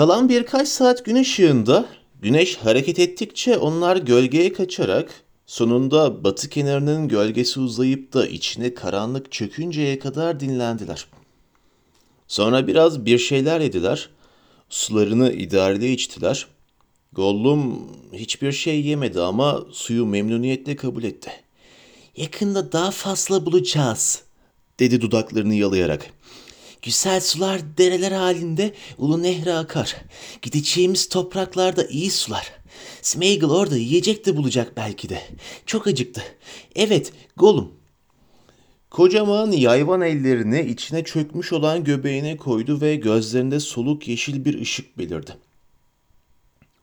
Kalan birkaç saat gün ışığında güneş hareket ettikçe onlar gölgeye kaçarak sonunda batı kenarının gölgesi uzayıp da içine karanlık çökünceye kadar dinlendiler. Sonra biraz bir şeyler yediler, sularını idareli içtiler. Gollum hiçbir şey yemedi ama suyu memnuniyetle kabul etti. Yakında daha fazla bulacağız, dedi dudaklarını yalayarak. Güzel sular dereler halinde ulu nehre akar. Gideceğimiz topraklarda iyi sular. Smeagol orada yiyecek de bulacak belki de. Çok acıktı. Evet, Gollum. Kocaman yayvan ellerini içine çökmüş olan göbeğine koydu ve gözlerinde soluk yeşil bir ışık belirdi.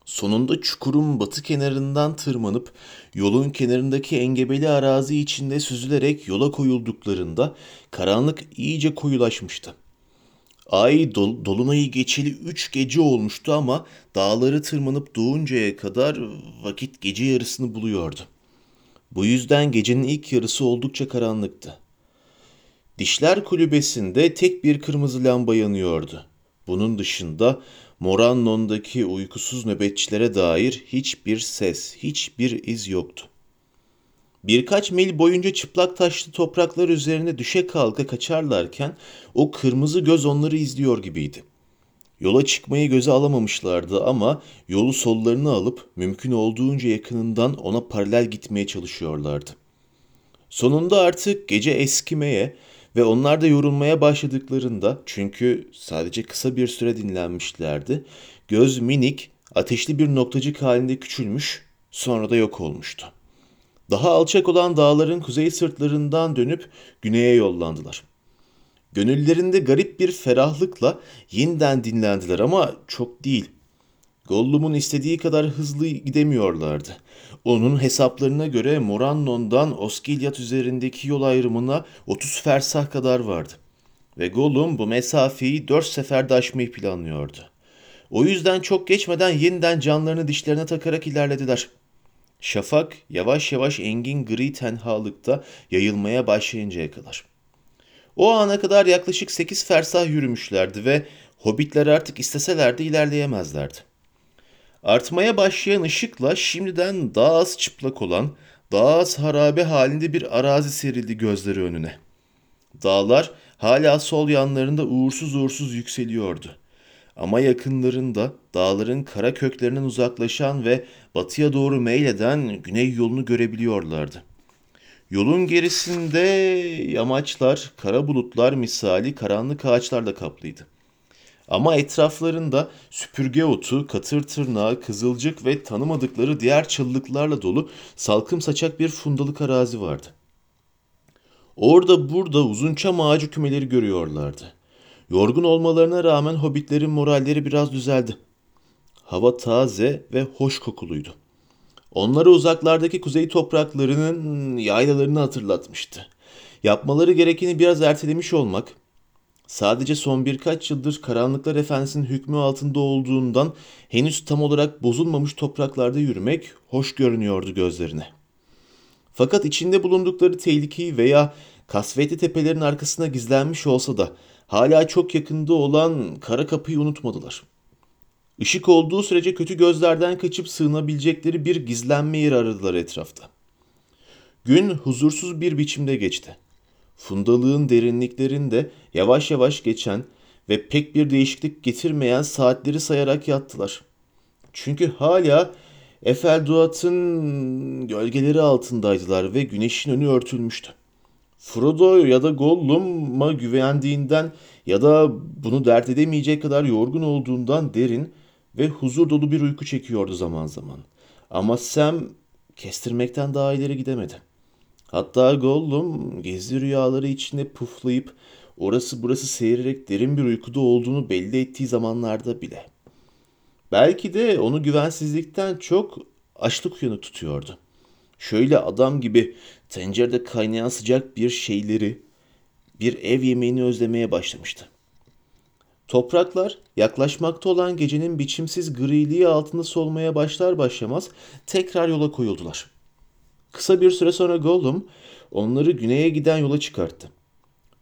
Sonunda çukurun batı kenarından tırmanıp yolun kenarındaki engebeli arazi içinde süzülerek yola koyulduklarında karanlık iyice koyulaşmıştı. Ay dol, dolunayı geçeli üç gece olmuştu ama dağları tırmanıp doğuncaya kadar vakit gece yarısını buluyordu. Bu yüzden gecenin ilk yarısı oldukça karanlıktı. Dişler kulübesinde tek bir kırmızı lamba yanıyordu. Bunun dışında Morannon'daki uykusuz nöbetçilere dair hiçbir ses, hiçbir iz yoktu. Birkaç mil boyunca çıplak taşlı topraklar üzerine düşe kalka kaçarlarken o kırmızı göz onları izliyor gibiydi. Yola çıkmayı göze alamamışlardı ama yolu sollarına alıp mümkün olduğunca yakınından ona paralel gitmeye çalışıyorlardı. Sonunda artık gece eskimeye ve onlar da yorulmaya başladıklarında çünkü sadece kısa bir süre dinlenmişlerdi, göz minik, ateşli bir noktacık halinde küçülmüş, sonra da yok olmuştu. Daha alçak olan dağların kuzey sırtlarından dönüp güneye yollandılar. Gönüllerinde garip bir ferahlıkla yeniden dinlendiler ama çok değil. Gollum'un istediği kadar hızlı gidemiyorlardı. Onun hesaplarına göre Morannon'dan Osgiliath üzerindeki yol ayrımına 30 fersah kadar vardı. Ve Gollum bu mesafeyi dört seferde aşmayı planlıyordu. O yüzden çok geçmeden yeniden canlarını dişlerine takarak ilerlediler. Şafak yavaş yavaş engin gri tenhalıkta yayılmaya başlayıncaya kadar. O ana kadar yaklaşık sekiz fersah yürümüşlerdi ve hobbitler artık isteselerdi ilerleyemezlerdi. Artmaya başlayan ışıkla şimdiden daha az çıplak olan, daha az harabe halinde bir arazi serildi gözleri önüne. Dağlar hala sol yanlarında uğursuz uğursuz yükseliyordu. Ama yakınlarında dağların kara köklerinden uzaklaşan ve batıya doğru meyleden güney yolunu görebiliyorlardı. Yolun gerisinde yamaçlar, kara bulutlar misali karanlık ağaçlarla kaplıydı. Ama etraflarında süpürge otu, katır tırnağı, kızılcık ve tanımadıkları diğer çıllıklarla dolu salkım saçak bir fundalık arazi vardı. Orada burada uzun çam ağacı kümeleri görüyorlardı. Yorgun olmalarına rağmen hobbitlerin moralleri biraz düzeldi. Hava taze ve hoş kokuluydu. Onları uzaklardaki kuzey topraklarının yaylalarını hatırlatmıştı. Yapmaları gerekeni biraz ertelemiş olmak, sadece son birkaç yıldır Karanlıklar Efendisi'nin hükmü altında olduğundan henüz tam olarak bozulmamış topraklarda yürümek hoş görünüyordu gözlerine. Fakat içinde bulundukları tehlikeyi veya kasvetli tepelerin arkasına gizlenmiş olsa da hala çok yakında olan kara kapıyı unutmadılar. Işık olduğu sürece kötü gözlerden kaçıp sığınabilecekleri bir gizlenme yeri aradılar etrafta. Gün huzursuz bir biçimde geçti. Fundalığın derinliklerinde yavaş yavaş geçen ve pek bir değişiklik getirmeyen saatleri sayarak yattılar. Çünkü hala Efelduat'ın gölgeleri altındaydılar ve güneşin önü örtülmüştü. Frodo ya da Gollum'a güvendiğinden ya da bunu dert edemeyecek kadar yorgun olduğundan derin ve huzur dolu bir uyku çekiyordu zaman zaman. Ama Sam kestirmekten daha ileri gidemedi. Hatta Gollum gizli rüyaları içinde puflayıp orası burası seyirerek derin bir uykuda olduğunu belli ettiği zamanlarda bile. Belki de onu güvensizlikten çok açlık uyanık tutuyordu. Şöyle adam gibi tencerede kaynayan sıcak bir şeyleri, bir ev yemeğini özlemeye başlamıştı. Topraklar yaklaşmakta olan gecenin biçimsiz griliği altında solmaya başlar başlamaz tekrar yola koyuldular. Kısa bir süre sonra Gollum onları güneye giden yola çıkarttı.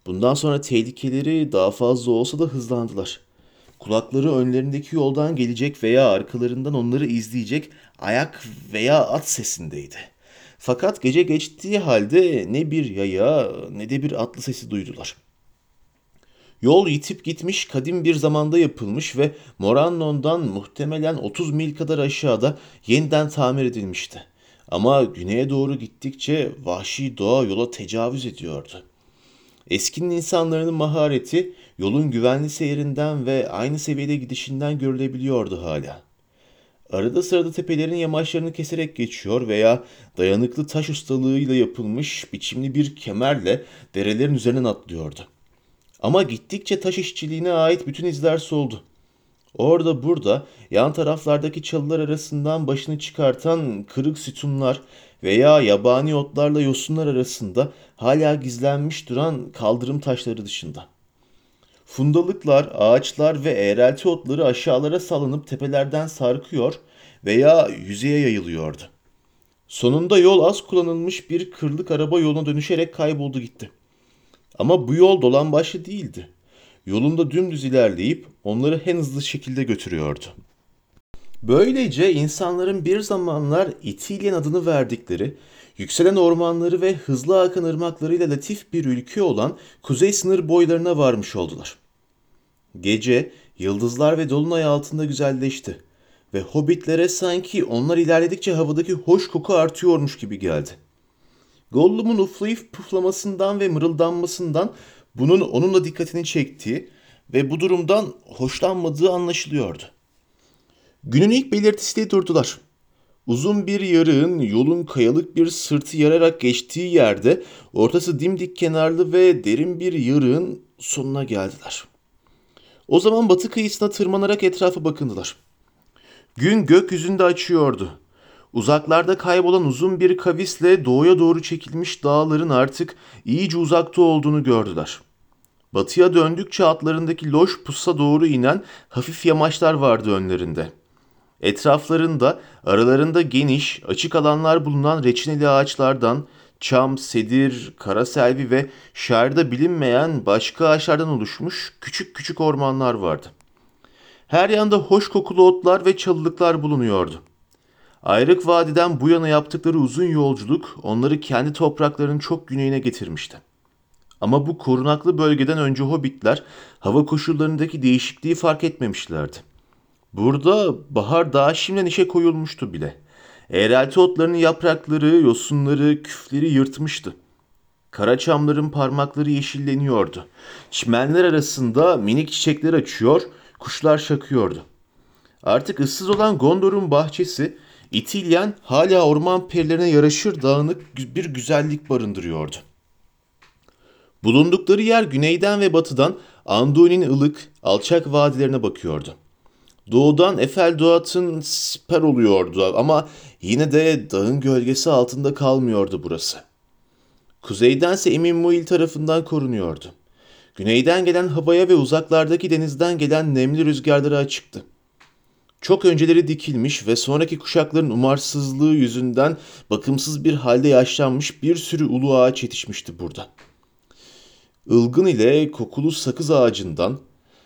Bundan sonra tehlikeleri daha fazla olsa da hızlandılar. kulakları önlerindeki yoldan gelecek veya arkalarından onları izleyecek ayak veya at sesindeydi. Fakat gece geçtiği halde ne bir yaya ne de bir atlı sesi duydular. Yol yitip gitmiş kadim bir zamanda yapılmış ve Morannon'dan muhtemelen 30 mil kadar aşağıda yeniden tamir edilmişti. Ama güneye doğru gittikçe vahşi doğa yola tecavüz ediyordu. Eskinin insanların mahareti yolun güvenli seyrinden ve aynı seviyede gidişinden görülebiliyordu hala. Arada sırada tepelerin yamaçlarını keserek geçiyor veya dayanıklı taş ustalığıyla yapılmış biçimli bir kemerle derelerin üzerinden atlıyordu. Ama gittikçe taş işçiliğine ait bütün izler soldu. Orada burada yan taraflardaki çalılar arasından başını çıkartan kırık sütunlar veya yabani otlarla yosunlar arasında hala gizlenmiş duran kaldırım taşları dışında. Fundalıklar, ağaçlar ve eğrelti otları aşağılara salınıp tepelerden sarkıyor veya yüzeye yayılıyordu. Sonunda yol az kullanılmış bir kırlık araba yoluna dönüşerek kayboldu gitti. Ama bu yol dolan başlı değildi. Yolunda dümdüz ilerleyip onları en hızlı şekilde götürüyordu. Böylece insanların bir zamanlar İtilyen adını verdikleri, yükselen ormanları ve hızlı akan ırmaklarıyla latif bir ülke olan kuzey sınır boylarına varmış oldular. Gece yıldızlar ve dolunay altında güzelleşti ve hobbitlere sanki onlar ilerledikçe havadaki hoş koku artıyormuş gibi geldi. Gollum'un uflayıp puflamasından ve mırıldanmasından bunun onunla dikkatini çektiği ve bu durumdan hoşlanmadığı anlaşılıyordu. Günün ilk belirtisiyle durdular. Uzun bir yarığın yolun kayalık bir sırtı yararak geçtiği yerde ortası dimdik kenarlı ve derin bir yarığın sonuna geldiler. O zaman batı kıyısına tırmanarak etrafa bakındılar. Gün gökyüzünde açıyordu. Uzaklarda kaybolan uzun bir kavisle doğuya doğru çekilmiş dağların artık iyice uzakta olduğunu gördüler. Batıya döndükçe atlarındaki loş pusa doğru inen hafif yamaçlar vardı önlerinde. Etraflarında aralarında geniş, açık alanlar bulunan reçineli ağaçlardan, çam, sedir, kara selvi ve şairde bilinmeyen başka ağaçlardan oluşmuş küçük küçük ormanlar vardı. Her yanda hoş kokulu otlar ve çalılıklar bulunuyordu. Ayrık Vadi'den bu yana yaptıkları uzun yolculuk onları kendi topraklarının çok güneyine getirmişti. Ama bu korunaklı bölgeden önce hobbitler hava koşullarındaki değişikliği fark etmemişlerdi. Burada bahar daha şimdiden işe koyulmuştu bile. Eğrelti otlarının yaprakları, yosunları, küfleri yırtmıştı. Kara çamların parmakları yeşilleniyordu. Çimenler arasında minik çiçekler açıyor, kuşlar şakıyordu. Artık ıssız olan Gondor'un bahçesi İtilyen hala orman perilerine yaraşır dağınık bir güzellik barındırıyordu. Bulundukları yer güneyden ve batıdan Anduin'in ılık, alçak vadilerine bakıyordu. Doğudan Efel Doğat'ın siper oluyordu ama yine de dağın gölgesi altında kalmıyordu burası. Kuzeydense Emin Muil tarafından korunuyordu. Güneyden gelen havaya ve uzaklardaki denizden gelen nemli rüzgarlara açıktı. Çok önceleri dikilmiş ve sonraki kuşakların umarsızlığı yüzünden bakımsız bir halde yaşlanmış bir sürü ulu ağaç yetişmişti burada. Ilgın ile kokulu sakız ağacından,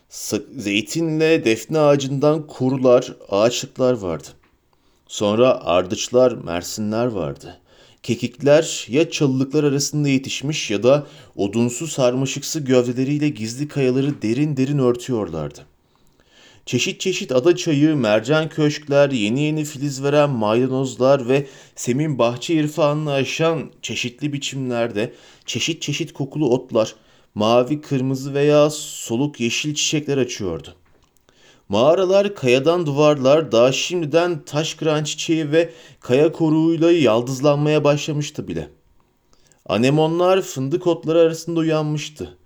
zeytinle defne ağacından kurular, ağaçlıklar vardı. Sonra ardıçlar, mersinler vardı. Kekikler ya çalılıklar arasında yetişmiş ya da odunsu sarmaşıksı gövdeleriyle gizli kayaları derin derin örtüyorlardı. Çeşit çeşit ada çayı, mercan köşkler, yeni yeni filiz veren maydanozlar ve semin bahçe irfanını aşan çeşitli biçimlerde çeşit çeşit kokulu otlar, mavi, kırmızı veya soluk yeşil çiçekler açıyordu. Mağaralar, kayadan duvarlar daha şimdiden taş kıran çiçeği ve kaya koruğuyla yaldızlanmaya başlamıştı bile. Anemonlar fındık otları arasında uyanmıştı.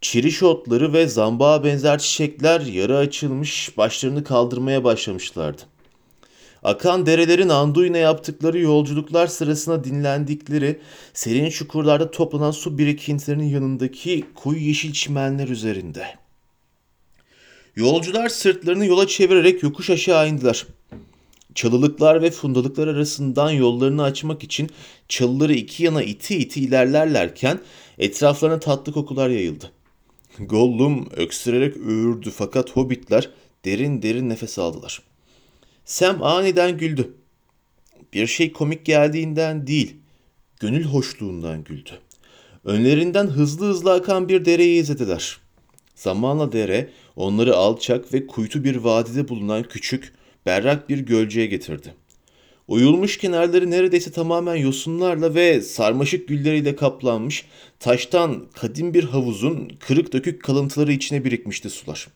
Çiriş otları ve zambağa benzer çiçekler yarı açılmış başlarını kaldırmaya başlamışlardı. Akan derelerin Anduin'e yaptıkları yolculuklar sırasında dinlendikleri serin çukurlarda toplanan su birikintilerinin yanındaki koyu yeşil çimenler üzerinde. Yolcular sırtlarını yola çevirerek yokuş aşağı indiler. Çalılıklar ve fundalıklar arasından yollarını açmak için çalıları iki yana iti iti ilerlerlerken etraflarına tatlı kokular yayıldı. Gollum öksürerek öğürdü fakat hobbitler derin derin nefes aldılar. Sam aniden güldü. Bir şey komik geldiğinden değil, gönül hoşluğundan güldü. Önlerinden hızlı hızlı akan bir dereyi izlediler. Zamanla dere onları alçak ve kuytu bir vadide bulunan küçük, berrak bir gölceye getirdi. Oyulmuş kenarları neredeyse tamamen yosunlarla ve sarmaşık gülleriyle kaplanmış, taştan kadim bir havuzun kırık dökük kalıntıları içine birikmişti sular.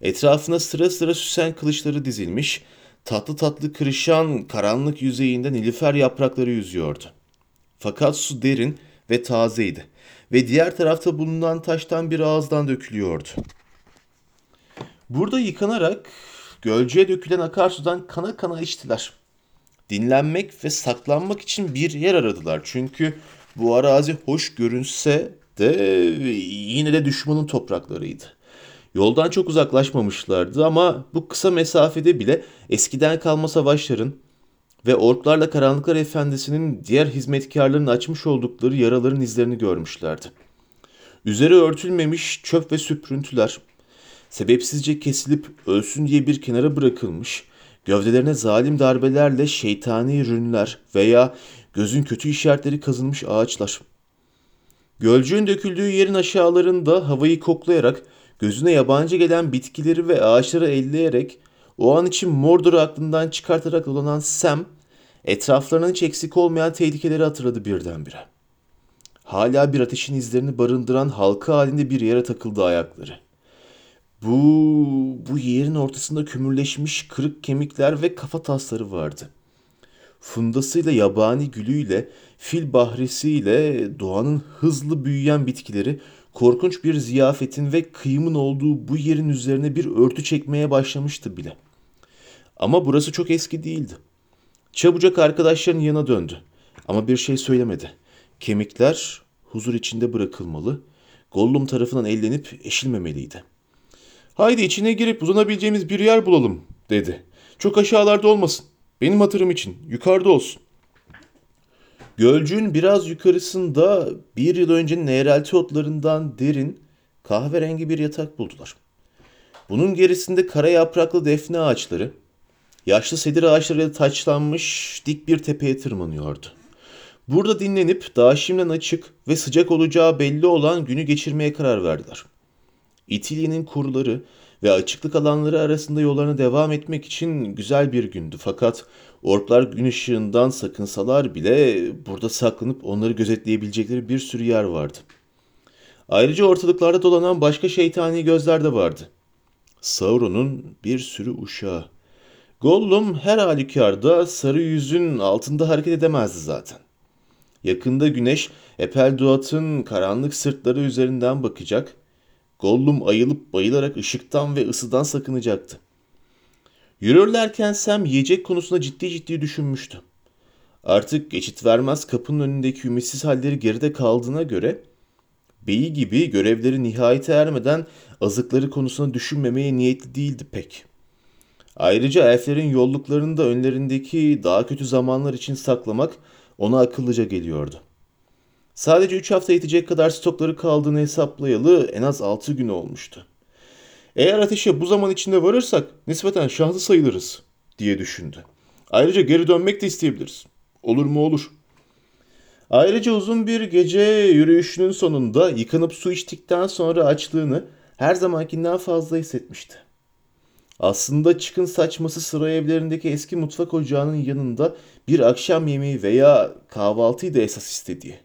Etrafına sıra sıra süsen kılıçları dizilmiş, tatlı tatlı kırışan karanlık yüzeyinde nilüfer yaprakları yüzüyordu. Fakat su derin ve tazeydi ve diğer tarafta bulunan taştan bir ağızdan dökülüyordu. Burada yıkanarak gölceye dökülen akarsudan kana kana içtiler. Dinlenmek ve saklanmak için bir yer aradılar. Çünkü bu arazi hoş görünse de yine de düşmanın topraklarıydı. Yoldan çok uzaklaşmamışlardı ama bu kısa mesafede bile eskiden kalma savaşların ve orklarla Karanlıklar Efendisi'nin diğer hizmetkarların açmış oldukları yaraların izlerini görmüşlerdi. Üzeri örtülmemiş çöp ve süprüntüler, sebepsizce kesilip ölsün diye bir kenara bırakılmış, gövdelerine zalim darbelerle şeytani ürünler veya gözün kötü işaretleri kazınmış ağaçlar. Gölcüğün döküldüğü yerin aşağılarında havayı koklayarak gözüne yabancı gelen bitkileri ve ağaçları elleyerek o an için Mordor'u aklından çıkartarak dolanan Sam, etraflarının hiç eksik olmayan tehlikeleri hatırladı birdenbire. Hala bir ateşin izlerini barındıran halka halinde bir yere takıldı ayakları. Bu, bu yerin ortasında kümürleşmiş kırık kemikler ve kafa tasları vardı. Fundasıyla yabani gülüyle, fil bahresiyle doğanın hızlı büyüyen bitkileri korkunç bir ziyafetin ve kıyımın olduğu bu yerin üzerine bir örtü çekmeye başlamıştı bile. Ama burası çok eski değildi. Çabucak arkadaşların yana döndü. Ama bir şey söylemedi. Kemikler huzur içinde bırakılmalı, Gollum tarafından ellenip eşilmemeliydi. Haydi içine girip uzanabileceğimiz bir yer bulalım dedi. Çok aşağılarda olmasın. Benim hatırım için yukarıda olsun. Gölcüğün biraz yukarısında bir yıl öncenin eğrelti otlarından derin kahverengi bir yatak buldular. Bunun gerisinde kara yapraklı defne ağaçları, yaşlı sedir ağaçlarıyla taçlanmış dik bir tepeye tırmanıyordu. Burada dinlenip daha şimdiden açık ve sıcak olacağı belli olan günü geçirmeye karar verdiler. İtilye'nin kurları ve açıklık alanları arasında yollarına devam etmek için güzel bir gündü. Fakat orklar gün ışığından sakınsalar bile burada saklanıp onları gözetleyebilecekleri bir sürü yer vardı. Ayrıca ortalıklarda dolanan başka şeytani gözler de vardı. Sauron'un bir sürü uşağı. Gollum her halükarda sarı yüzün altında hareket edemezdi zaten. Yakında güneş Epelduat'ın karanlık sırtları üzerinden bakacak Gollum ayılıp bayılarak ışıktan ve ısıdan sakınacaktı. Yürürlerken Sam yiyecek konusunda ciddi ciddi düşünmüştü. Artık geçit vermez kapının önündeki ümitsiz halleri geride kaldığına göre beyi gibi görevleri nihayete ermeden azıkları konusunda düşünmemeye niyetli değildi pek. Ayrıca elflerin yolluklarını da önlerindeki daha kötü zamanlar için saklamak ona akıllıca geliyordu. Sadece 3 hafta yetecek kadar stokları kaldığını hesaplayalı en az 6 gün olmuştu. Eğer ateşe bu zaman içinde varırsak nispeten şanslı sayılırız diye düşündü. Ayrıca geri dönmek de isteyebiliriz. Olur mu olur. Ayrıca uzun bir gece yürüyüşünün sonunda yıkanıp su içtikten sonra açlığını her zamankinden fazla hissetmişti. Aslında çıkın saçması sıra evlerindeki eski mutfak ocağının yanında bir akşam yemeği veya kahvaltıyı da esas istediği.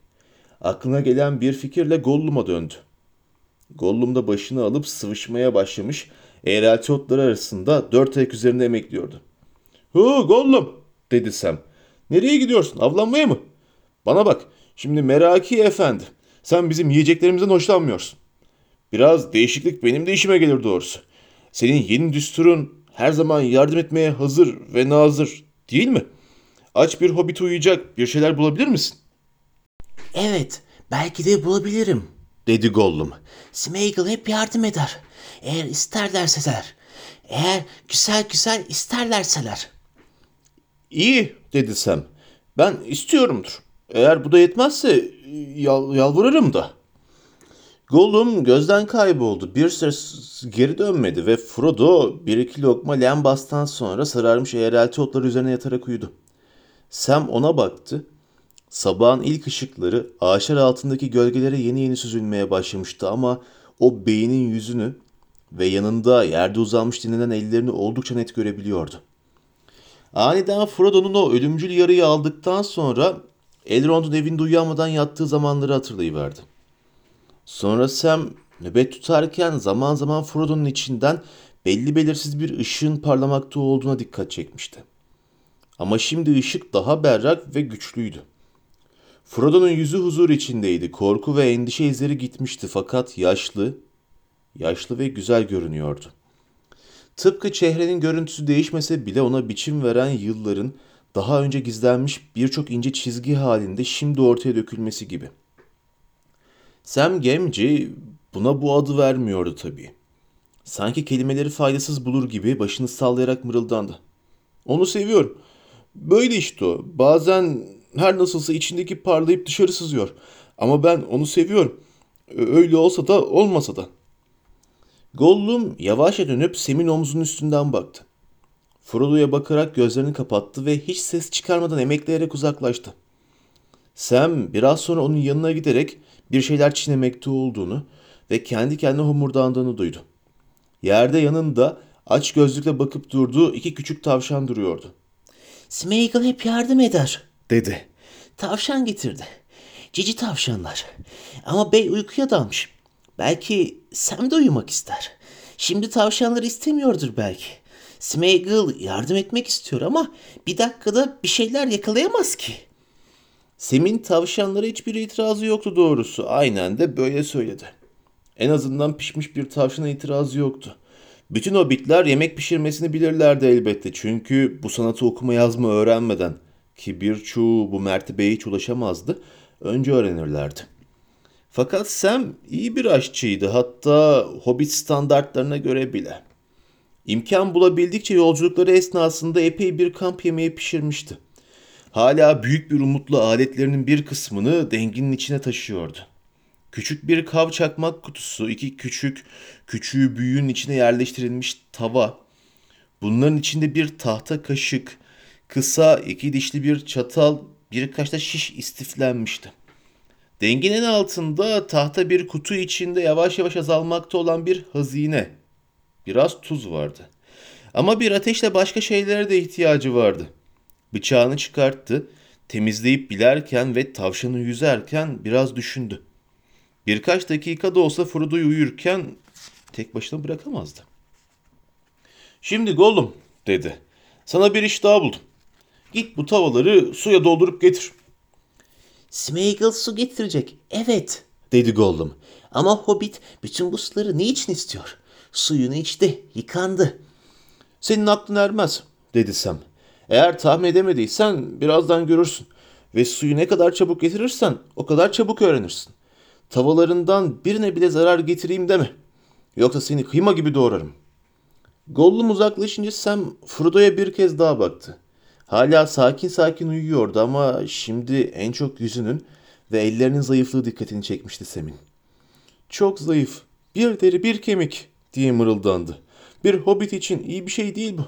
Aklına gelen bir fikirle Gollum'a döndü. Gollum da başını alıp sıvışmaya başlamış, eğrelti otları arasında dört ayak üzerinde emekliyordu. ''Hu Gollum!'' dedi Sam. ''Nereye gidiyorsun? Avlanmaya mı?'' ''Bana bak, şimdi Meraki Efendi, sen bizim yiyeceklerimizden hoşlanmıyorsun. Biraz değişiklik benim de işime gelir doğrusu. Senin yeni düsturun her zaman yardım etmeye hazır ve nazır değil mi? Aç bir hobbit uyuyacak bir şeyler bulabilir misin?'' Evet, belki de bulabilirim, dedi Gollum. Smeagol hep yardım eder. Eğer isterlerseler. Eğer güzel güzel isterlerseler. İyi, dedi Sam. Ben istiyorumdur. Eğer bu da yetmezse yal, yalvarırım da. Gollum gözden kayboldu. Bir süre geri dönmedi ve Frodo bir iki lokma lembastan sonra sararmış eğrelti otları üzerine yatarak uyudu. Sam ona baktı. Sabahın ilk ışıkları ağaçlar altındaki gölgelere yeni yeni süzülmeye başlamıştı ama o beynin yüzünü ve yanında yerde uzanmış dinlenen ellerini oldukça net görebiliyordu. Aniden Frodo'nun o ölümcül yarıyı aldıktan sonra Elrond'un evinde uyanmadan yattığı zamanları hatırlayıverdi. Sonra Sam nöbet tutarken zaman zaman Frodo'nun içinden belli belirsiz bir ışığın parlamakta olduğuna dikkat çekmişti. Ama şimdi ışık daha berrak ve güçlüydü. Frodo'nun yüzü huzur içindeydi. Korku ve endişe izleri gitmişti fakat yaşlı, yaşlı ve güzel görünüyordu. Tıpkı çehrenin görüntüsü değişmese bile ona biçim veren yılların daha önce gizlenmiş birçok ince çizgi halinde şimdi ortaya dökülmesi gibi. Sam Gamgee buna bu adı vermiyordu tabii. Sanki kelimeleri faydasız bulur gibi başını sallayarak mırıldandı. Onu seviyorum. Böyle işte o. Bazen her nasılsa içindeki parlayıp dışarı sızıyor. Ama ben onu seviyorum. Öyle olsa da olmasa da. Gollum yavaşça dönüp Sam'in omzunun üstünden baktı. Frodo'ya bakarak gözlerini kapattı ve hiç ses çıkarmadan emekleyerek uzaklaştı. Sam biraz sonra onun yanına giderek bir şeyler çiğnemekte olduğunu ve kendi kendine homurdandığını duydu. Yerde yanında aç gözlükle bakıp durduğu iki küçük tavşan duruyordu. Smeagol hep yardım eder. Dedi. Tavşan getirdi. Cici tavşanlar. Ama bey uykuya dalmış. Belki Sam de uyumak ister. Şimdi tavşanları istemiyordur belki. Smeagol yardım etmek istiyor ama bir dakikada bir şeyler yakalayamaz ki. Sem'in tavşanlara hiçbir itirazı yoktu doğrusu. Aynen de böyle söyledi. En azından pişmiş bir tavşana itirazı yoktu. Bütün hobbitler yemek pişirmesini bilirlerdi elbette. Çünkü bu sanatı okuma yazma öğrenmeden ki birçoğu bu mertebeye hiç ulaşamazdı. Önce öğrenirlerdi. Fakat Sam iyi bir aşçıydı. Hatta hobbit standartlarına göre bile. İmkan bulabildikçe yolculukları esnasında epey bir kamp yemeği pişirmişti. Hala büyük bir umutla aletlerinin bir kısmını denginin içine taşıyordu. Küçük bir kav çakmak kutusu, iki küçük, küçüğü büyüğün içine yerleştirilmiş tava, bunların içinde bir tahta kaşık, kısa iki dişli bir çatal, birkaç da şiş istiflenmişti. Denginin altında tahta bir kutu içinde yavaş yavaş azalmakta olan bir hazine. Biraz tuz vardı. Ama bir ateşle başka şeylere de ihtiyacı vardı. Bıçağını çıkarttı, temizleyip bilerken ve tavşanı yüzerken biraz düşündü. Birkaç dakika da olsa Frodo'yu uyurken tek başına bırakamazdı. Şimdi Gollum dedi. Sana bir iş daha buldum. Git bu tavaları suya doldurup getir. Smeagol su getirecek. Evet. Dedi Gollum. Ama Hobbit bütün bu suları niçin istiyor? Suyunu içti, yıkandı. Senin aklın ermez dedi Sam. Eğer tahmin edemediysen birazdan görürsün. Ve suyu ne kadar çabuk getirirsen o kadar çabuk öğrenirsin. Tavalarından birine bile zarar getireyim deme. Yoksa seni kıyma gibi doğrarım. Gollum uzaklaşınca Sam Frodo'ya bir kez daha baktı. Hala sakin sakin uyuyordu ama şimdi en çok yüzünün ve ellerinin zayıflığı dikkatini çekmişti Sam'in. Çok zayıf, bir deri bir kemik diye mırıldandı. Bir hobbit için iyi bir şey değil bu.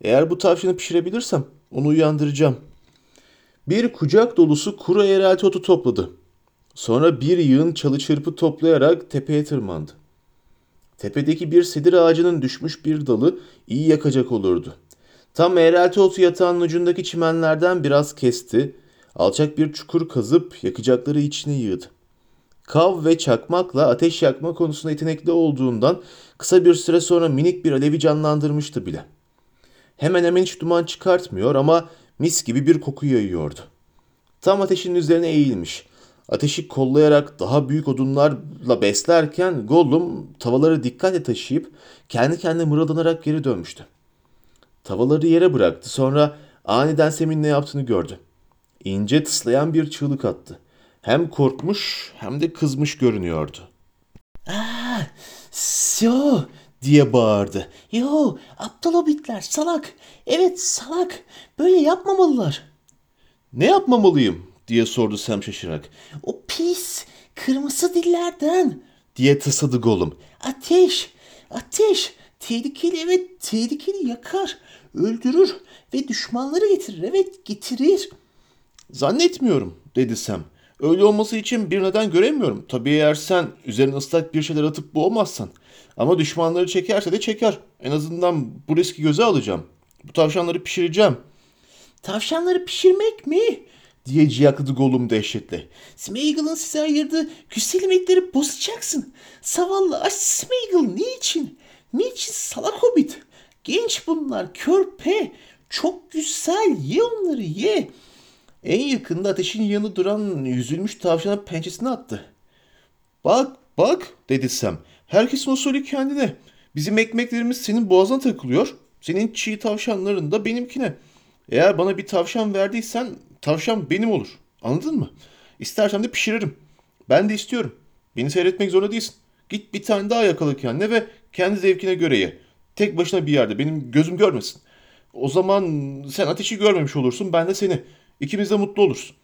Eğer bu tavşanı pişirebilirsem onu uyandıracağım. Bir kucak dolusu kuru eğrelti otu topladı. Sonra bir yığın çalı çırpı toplayarak tepeye tırmandı. Tepedeki bir sedir ağacının düşmüş bir dalı iyi yakacak olurdu. Tam eğrelti otu yatağının ucundaki çimenlerden biraz kesti. Alçak bir çukur kazıp yakacakları içine yığdı. Kav ve çakmakla ateş yakma konusunda yetenekli olduğundan kısa bir süre sonra minik bir alevi canlandırmıştı bile. Hemen hemen hiç duman çıkartmıyor ama mis gibi bir koku yayıyordu. Tam ateşin üzerine eğilmiş. Ateşi kollayarak daha büyük odunlarla beslerken Gollum tavaları dikkatle taşıyıp kendi kendine mırıldanarak geri dönmüştü. Tavaları yere bıraktı sonra aniden Sem'in ne yaptığını gördü. İnce tıslayan bir çığlık attı. Hem korkmuş hem de kızmış görünüyordu. Aa, yo diye bağırdı. Yo, aptal hobbitler, salak. Evet, salak. Böyle yapmamalılar. Ne yapmamalıyım diye sordu Sam şaşırarak. O pis, kırmızı dillerden. diye tısladı Gollum. Ateş, ateş. Tehlikeli evet, tehlikeli yakar, öldürür ve düşmanları getirir. Evet, getirir. Zannetmiyorum dedi Sam. Öyle olması için bir neden göremiyorum. Tabii eğer sen üzerine ıslak bir şeyler atıp boğmazsan. Ama düşmanları çekerse de çeker. En azından bu riski göze alacağım. Bu tavşanları pişireceğim Tavşanları pişirmek mi? diye ciyakladı Gollum dehşetle. Smeagol'ın size ayırdığı etleri bozacaksın. Zavallı aç Smeagol niçin? Niçin salak hobbit? Genç bunlar, körpe. Çok güzel, ye onları ye. En yakında ateşin yanı duran yüzülmüş tavşana pençesini attı. Bak bak dedi Sam. Herkesin usulü kendine. Bizim ekmeklerimiz senin boğazına takılıyor. Senin çiğ tavşanların da benimkine. Eğer bana bir tavşan verdiysen tavşan benim olur. Anladın mı? İstersen de pişiririm. Ben de istiyorum. Beni seyretmek zorunda değilsin. Git bir tane daha yakala kendine ve kendi zevkine göre ye. Tek başına bir yerde benim gözüm görmesin. O zaman sen ateşi görmemiş olursun ben de seni. İkimiz de mutlu oluruz.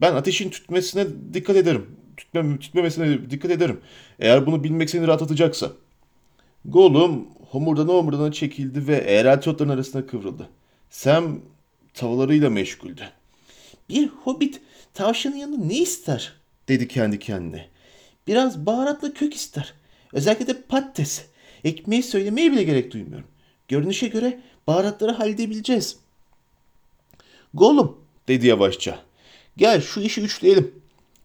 Ben ateşin tütmesine dikkat ederim. Tütmem, tütmemesine dikkat ederim. Eğer bunu bilmek seni rahatlatacaksa. Gollum homurdana homurdana çekildi ve eğrelti otların arasına kıvrıldı. Sam tavalarıyla meşguldü. Bir hobbit tavşanın yanında ne ister? Dedi kendi kendine. Biraz baharatlı kök ister. Özellikle de patates. Ekmeği söylemeye bile gerek duymuyorum. Görünüşe göre baharatları halledebileceğiz. Gollum dedi yavaşça. Gel şu işi üçleyelim.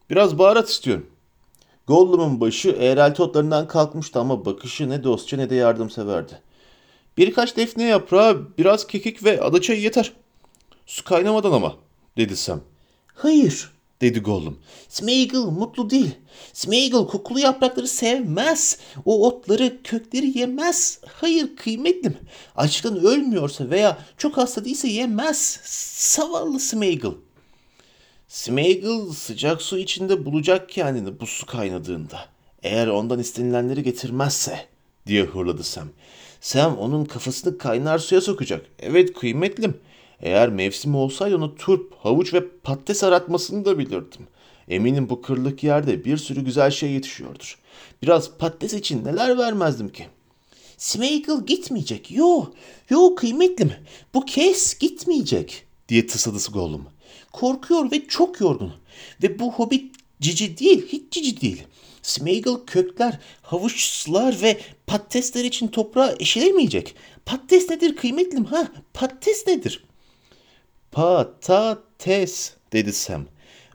Biraz baharat istiyorum. Gollum'un başı eğrelti otlarından kalkmıştı ama bakışı ne dostça ne de yardımseverdi. Birkaç defne yaprağı, biraz kekik ve adaçayı yeter. Su kaynamadan ama, dedi Sam. Hayır. Dedi Gollum. Smeagol mutlu değil. Smeagol kokulu yaprakları sevmez. O otları, kökleri yemez. Hayır kıymetlim. Açlıktan ölmüyorsa veya çok hasta değilse yemez. Zavallı Smeagol. Smeagol sıcak su içinde bulacak kendini bu su kaynadığında. Eğer ondan istenilenleri getirmezse, diye hırladı Sam. Sam onun kafasını kaynar suya sokacak. Evet kıymetlim. Eğer mevsimi olsaydı onu turp, havuç ve patates aratmasını da bilirdim. Eminim bu kırlık yerde bir sürü güzel şey yetişiyordur. Biraz patates için neler vermezdim ki. Smeagol gitmeyecek. Yo, yo kıymetlim. Bu kez gitmeyecek. Diye tısladı Gollum. Korkuyor ve çok yorgun. Ve bu hobbit cici değil, hiç cici değil. Smeagol kökler, havuçlar ve patatesler için toprağı eşelemeyecek. Patates nedir kıymetlim ha? Patates nedir? Patates dedi Sam.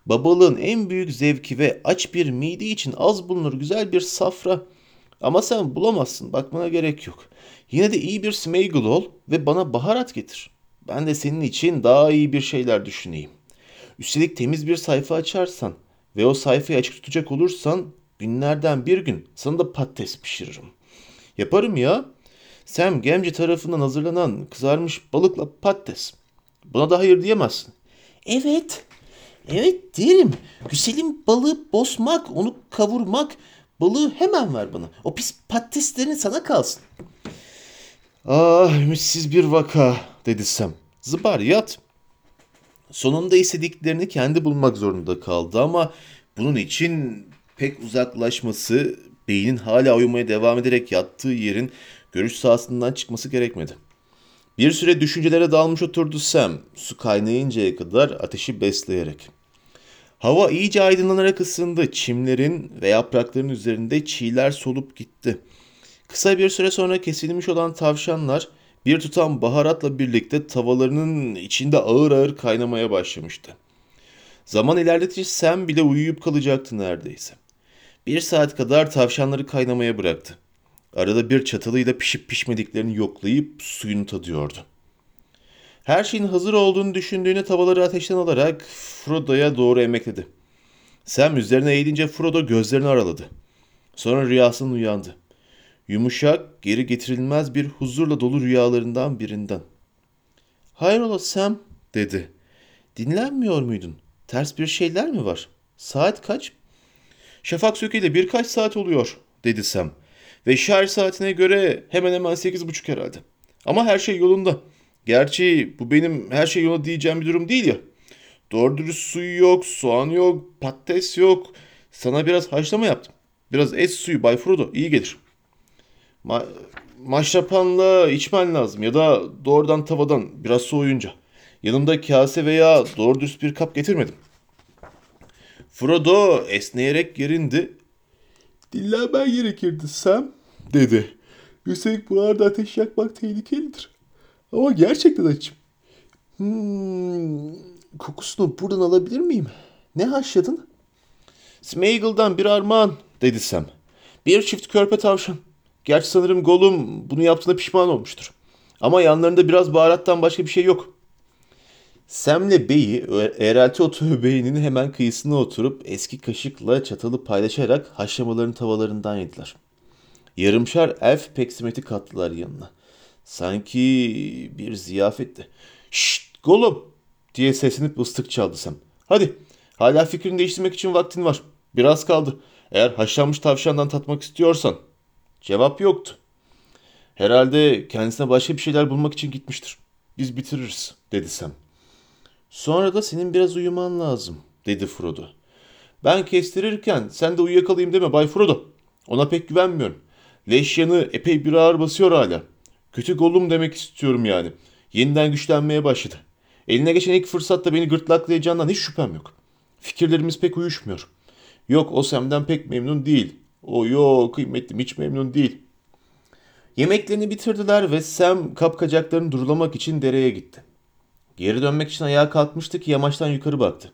Babalığın en büyük zevki ve aç bir mide için az bulunur güzel bir safra. Ama sen bulamazsın bakmana gerek yok. Yine de iyi bir Smeagol ol ve bana baharat getir. Ben de senin için daha iyi bir şeyler düşüneyim. Üstelik temiz bir sayfa açarsan ve o sayfayı açık tutacak olursan günlerden bir gün sana da patates pişiririm. Yaparım ya. Sam Gemci tarafından hazırlanan kızarmış balıkla patates. Buna da hayır diyemezsin. Evet, evet derim. Güzelim balığı bosmak, onu kavurmak. Balığı hemen ver bana. O pis patateslerin sana kalsın. Ah ümitsiz bir vaka dedi Sam. Zıbar yat. Sonunda istediklerini kendi bulmak zorunda kaldı ama bunun için pek uzaklaşması, beynin hala uyumaya devam ederek yattığı yerin görüş sahasından çıkması gerekmedi. Bir süre düşüncelere dalmış oturdu Sam, su kaynayıncaya kadar ateşi besleyerek. Hava iyice aydınlanarak ısındı. Çimlerin ve yaprakların üzerinde çiğler solup gitti. Kısa bir süre sonra kesilmiş olan tavşanlar bir tutam baharatla birlikte tavalarının içinde ağır ağır kaynamaya başlamıştı. Zaman ilerledikçe Sam bile uyuyup kalacaktı neredeyse. Bir saat kadar tavşanları kaynamaya bıraktı. Arada bir çatalıyla pişip pişmediklerini yoklayıp suyunu tadıyordu. Her şeyin hazır olduğunu düşündüğüne tavaları ateşten alarak Frodo'ya doğru emekledi. Sam üzerine eğilince Frodo gözlerini araladı. Sonra rüyasından uyandı. Yumuşak, geri getirilmez bir huzurla dolu rüyalarından birinden. Hayrola Sam, dedi. Dinlenmiyor muydun? Ters bir şeyler mi var? Saat kaç? Şafak sökeli birkaç saat oluyor, dedi Sam. Ve şarj saatine göre hemen hemen sekiz buçuk herhalde. Ama her şey yolunda. Gerçi bu benim her şey yolunda diyeceğim bir durum değil ya. Doğru dürüst suyu yok, soğan yok, patates yok. Sana biraz haşlama yaptım. Biraz et suyu Bay Frodo iyi gelir. Ma maşrapanla içmen lazım ya da doğrudan tavadan biraz soğuyunca. Yanımda kase veya doğru düz bir kap getirmedim. Frodo esneyerek yerindi. Dinlenmen gerekirdi Sam dedi. Üstelik buralarda ateş yakmak tehlikelidir. Ama gerçekten açım. Hmm, kokusunu buradan alabilir miyim? Ne haşladın? Smeagol'dan bir armağan dedi Sam. Bir çift körpe tavşan. Gerçi sanırım Gollum bunu yaptığına pişman olmuştur. Ama yanlarında biraz baharattan başka bir şey yok. Sam'le Bey'i eğrelti otu beyinin hemen kıyısına oturup eski kaşıkla çatalı paylaşarak haşlamaların tavalarından yediler. Yarımşar elf peksimeti kattılar yanına. Sanki bir ziyafetti. Şşt Gollum diye seslenip ıslık çaldı Sam. Hadi hala fikrini değiştirmek için vaktin var. Biraz kaldı. Eğer haşlanmış tavşandan tatmak istiyorsan. Cevap yoktu. Herhalde kendisine başka bir şeyler bulmak için gitmiştir. Biz bitiririz dedi Sam. Sonra da senin biraz uyuman lazım dedi Frodo. Ben kestirirken sen de uyuyakalayayım deme Bay Frodo. Ona pek güvenmiyorum. Leş yanı epey bir ağır basıyor hala. Kötü golum demek istiyorum yani. Yeniden güçlenmeye başladı. Eline geçen ilk fırsatta beni gırtlaklayacağından hiç şüphem yok. Fikirlerimiz pek uyuşmuyor. Yok o Sam'den pek memnun değil. O yok kıymetlim hiç memnun değil. Yemeklerini bitirdiler ve Sam kapkacaklarını durulamak için dereye gitti. Geri dönmek için ayağa kalkmıştı ki yamaçtan yukarı baktı.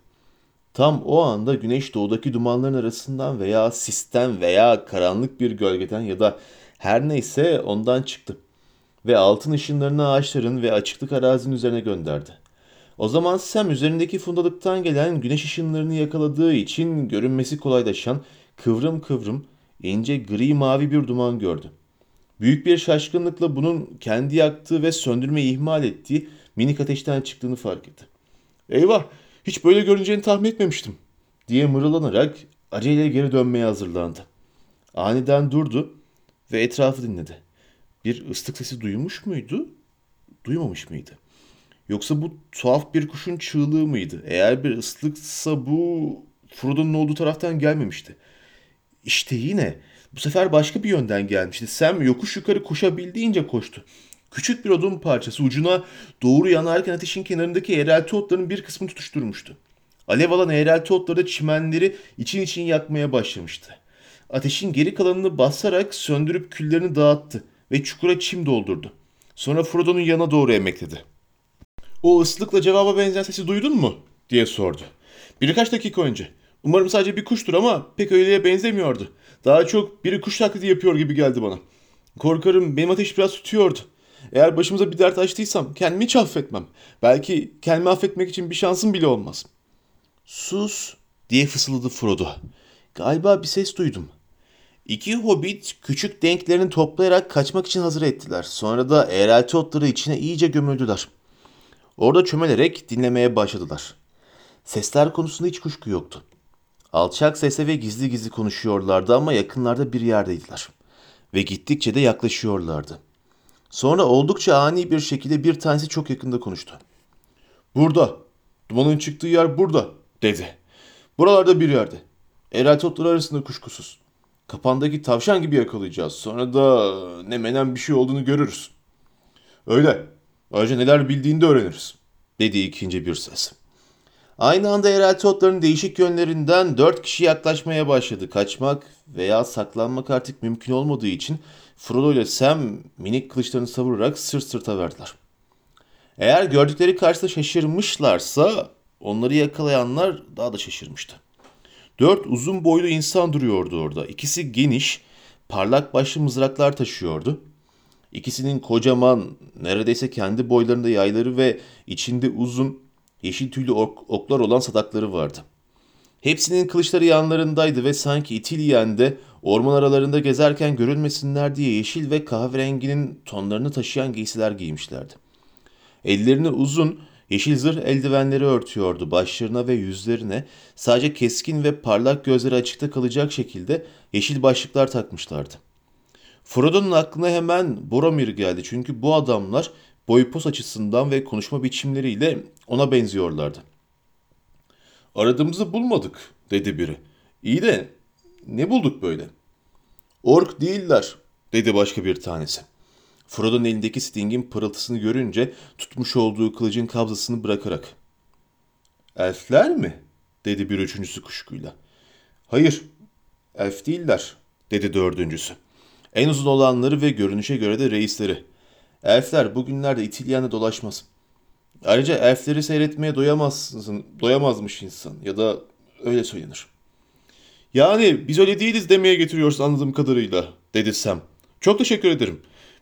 Tam o anda güneş doğudaki dumanların arasından veya sisten veya karanlık bir gölgeden ya da her neyse ondan çıktı. Ve altın ışınlarını ağaçların ve açıklık arazinin üzerine gönderdi. O zaman Sam üzerindeki fundalıktan gelen güneş ışınlarını yakaladığı için görünmesi kolaylaşan kıvrım kıvrım ince gri mavi bir duman gördü. Büyük bir şaşkınlıkla bunun kendi yaktığı ve söndürmeyi ihmal ettiği minik ateşten çıktığını fark etti. Eyvah hiç böyle görüneceğini tahmin etmemiştim diye mırıllanarak aceleyle geri dönmeye hazırlandı. Aniden durdu ve etrafı dinledi. Bir ıslık sesi duymuş muydu? Duymamış mıydı? Yoksa bu tuhaf bir kuşun çığlığı mıydı? Eğer bir ıslıksa bu Frodo'nun olduğu taraftan gelmemişti. İşte yine bu sefer başka bir yönden gelmişti. Sam yokuş yukarı koşabildiğince koştu. Küçük bir odun parçası ucuna doğru yanarken ateşin kenarındaki eğrelti otların bir kısmını tutuşturmuştu. Alev alan eğrelti otları da çimenleri için için yakmaya başlamıştı. Ateşin geri kalanını basarak söndürüp küllerini dağıttı ve çukura çim doldurdu. Sonra Frodo'nun yanına doğru emekledi. O ıslıkla cevaba benzeyen sesi duydun mu? diye sordu. Birkaç dakika önce. Umarım sadece bir kuştur ama pek öyleye benzemiyordu. Daha çok biri kuş taklidi yapıyor gibi geldi bana. Korkarım benim ateş biraz tutuyordu. Eğer başımıza bir dert açtıysam kendimi hiç affetmem. Belki kendimi affetmek için bir şansım bile olmaz. Sus diye fısıldadı Frodo. Galiba bir ses duydum. İki hobbit küçük denklerini toplayarak kaçmak için hazır ettiler. Sonra da eğrelti otları içine iyice gömüldüler. Orada çömelerek dinlemeye başladılar. Sesler konusunda hiç kuşku yoktu. Alçak sesle ve gizli gizli konuşuyorlardı ama yakınlarda bir yerdeydiler. Ve gittikçe de yaklaşıyorlardı. Sonra oldukça ani bir şekilde bir tanesi çok yakında konuştu. Burada. Dumanın çıktığı yer burada dedi. Buralarda bir yerde. Eğrelti otları arasında kuşkusuz. Kapandaki tavşan gibi yakalayacağız. Sonra da ne menen bir şey olduğunu görürüz. Öyle. Ayrıca neler bildiğini de öğreniriz. Dedi ikinci bir ses. Aynı anda eğrelti otların değişik yönlerinden dört kişi yaklaşmaya başladı. Kaçmak veya saklanmak artık mümkün olmadığı için Frodo ile Sam minik kılıçlarını savurarak sırt sırta verdiler. Eğer gördükleri karşısında şaşırmışlarsa onları yakalayanlar daha da şaşırmıştı. Dört uzun boylu insan duruyordu orada. İkisi geniş, parlak başlı mızraklar taşıyordu. İkisinin kocaman, neredeyse kendi boylarında yayları ve içinde uzun, yeşil tüylü ok- oklar olan sadakları vardı. Hepsinin kılıçları yanlarındaydı ve sanki itilyen de orman aralarında gezerken görülmesinler diye yeşil ve kahverenginin tonlarını taşıyan giysiler giymişlerdi. Ellerini uzun, yeşil zırh eldivenleri örtüyordu. Başlarına ve yüzlerine sadece keskin ve parlak gözleri açıkta kalacak şekilde yeşil başlıklar takmışlardı. Frodo'nun aklına hemen Boromir geldi çünkü bu adamlar boy pos açısından ve konuşma biçimleriyle ona benziyorlardı. Aradığımızı bulmadık dedi biri. İyi de ne bulduk böyle? Ork değiller, dedi başka bir tanesi. Frodo'nun elindeki Sting'in pırıltısını görünce tutmuş olduğu kılıcın kabzasını bırakarak. Elfler mi? dedi bir üçüncüsü kuşkuyla. Hayır, elf değiller, dedi dördüncüsü. En uzun olanları ve görünüşe göre de reisleri. Elfler bugünlerde İtilyan'da dolaşmaz. Ayrıca elfleri seyretmeye doyamazsın, doyamazmış insan ya da öyle söylenir. Yani biz öyle değiliz demeye getiriyorsun anladığım kadarıyla, dedi Sam. Çok teşekkür ederim.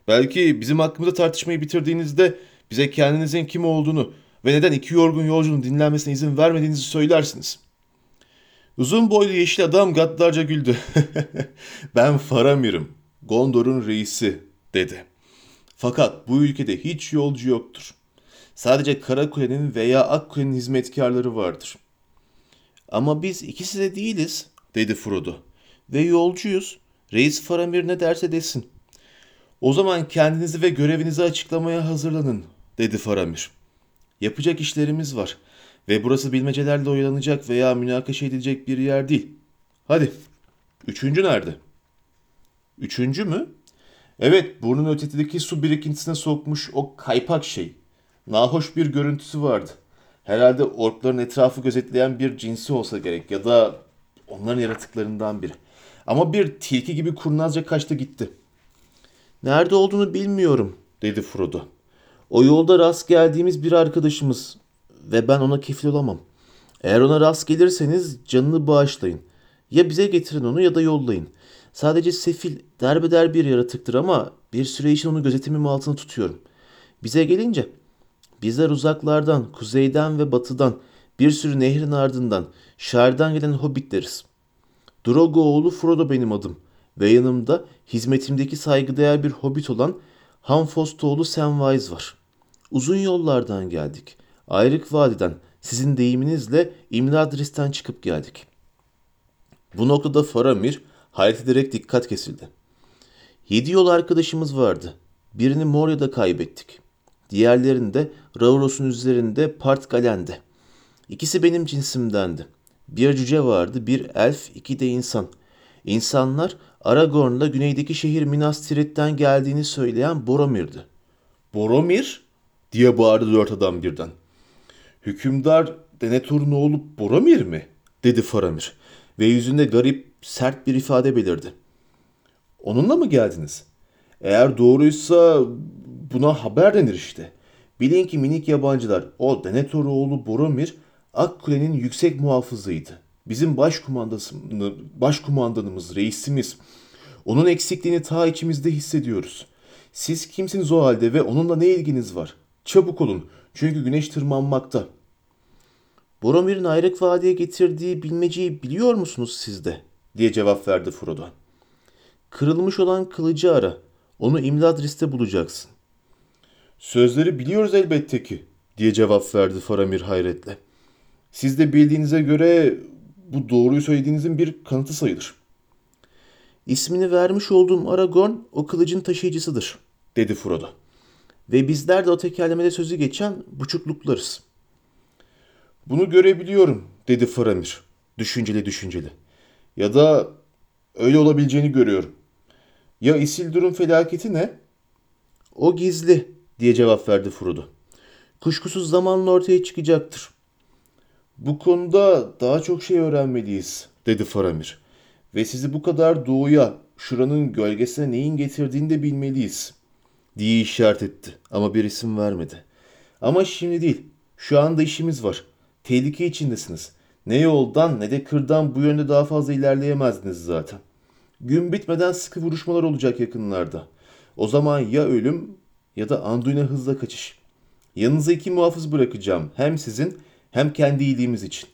Belki bizim hakkımızda tartışmayı bitirdiğinizde bize kendinizin kim olduğunu ve neden iki yorgun yolcunun dinlenmesine izin vermediğinizi söylersiniz. Uzun boylu yeşil adam gaddarca güldü. ben Faramir'im, Gondor'un reisi, dedi. Fakat bu ülkede hiç yolcu yoktur. Sadece Karakule'nin veya Akkule'nin hizmetkarları vardır. Ama biz ikisi de değiliz, dedi Frodo. Ve yolcuyuz. Reis Faramir ne derse desin. O zaman kendinizi ve görevinizi açıklamaya hazırlanın, dedi Faramir. Yapacak işlerimiz var ve burası bilmecelerle oyalanacak veya münakaşa edilecek bir yer değil. Hadi, üçüncü nerede? Üçüncü mü? Evet, burnun ötesindeki su birikintisine sokmuş o kaypak şey. Nahoş bir görüntüsü vardı. Herhalde orkların etrafı gözetleyen bir cinsi olsa gerek ya da onların yaratıklarından biri. Ama bir tilki gibi kurnazca kaçtı gitti. Nerede olduğunu bilmiyorum, dedi Frodo. O yolda rast geldiğimiz bir arkadaşımız ve ben ona kefil olamam. Eğer ona rast gelirseniz canını bağışlayın. Ya bize getirin onu ya da yollayın. Sadece sefil, derbeder bir yaratıktır ama bir süre için onu gözetimim altında tutuyorum. Bize gelince bizler uzaklardan, kuzeyden ve batıdan, bir sürü nehrin ardından, şairden gelen hobbitleriz. Drogo oğlu Frodo benim adım ve yanımda hizmetimdeki saygıdeğer bir hobbit olan Hanfostoğlu Samwise var. Uzun yollardan geldik. Ayrık Vadi'den, sizin deyiminizle İmladris'ten çıkıp geldik. Bu noktada Faramir hayret ederek dikkat kesildi. Yedi yol arkadaşımız vardı. Birini Moria'da kaybettik. Diğerlerini de Rauros'un üzerinde Part Galen'de. İkisi benim cinsimdendi. Bir cüce vardı, bir elf, iki de insan. İnsanlar Aragorn'la güneydeki şehir Minas Tirith'ten geldiğini söyleyen Boromir'di. Boromir? diye bağırdı dört adam birden. Hükümdar Denethor'un oğlu Boromir mi? dedi Faramir ve yüzünde garip, sert bir ifade belirdi. Onunla mı geldiniz? Eğer doğruysa buna haber denir işte. Bilin ki minik yabancılar o Denethor oğlu Boromir Akkule'nin yüksek muhafızıydı. Bizim başkumandanımız, reisimiz. Onun eksikliğini ta içimizde hissediyoruz. Siz kimsiniz o halde ve onunla ne ilginiz var? Çabuk olun çünkü güneş tırmanmakta. Boromir'in ayrık vadiye getirdiği bilmeceyi biliyor musunuz siz de? diye cevap verdi Frodo. Kırılmış olan kılıcı ara. Onu İmladris'te bulacaksın. Sözleri biliyoruz elbette ki diye cevap verdi Faramir hayretle. Siz de bildiğinize göre bu doğruyu söylediğinizin bir kanıtı sayılır. İsmini vermiş olduğum Aragorn o kılıcın taşıyıcısıdır, dedi Frodo. Ve bizler de o tekerlemede sözü geçen buçukluklarız. Bunu görebiliyorum, dedi Faramir, düşünceli düşünceli. Ya da öyle olabileceğini görüyorum. Ya Isildur'un felaketi ne? O gizli, diye cevap verdi Frodo. Kuşkusuz zamanla ortaya çıkacaktır. Bu konuda daha çok şey öğrenmeliyiz, dedi Faramir. Ve sizi bu kadar doğuya, şuranın gölgesine neyin getirdiğini de bilmeliyiz. Diye işaret etti ama bir isim vermedi. Ama şimdi değil, şu anda işimiz var. Tehlike içindesiniz. Ne yoldan ne de kırdan bu yönde daha fazla ilerleyemezdiniz zaten. Gün bitmeden sıkı vuruşmalar olacak yakınlarda. O zaman ya ölüm ya da Anduin'e hızla kaçış. Yanınıza iki muhafız bırakacağım. Hem sizin hem kendi iyiliğimiz için.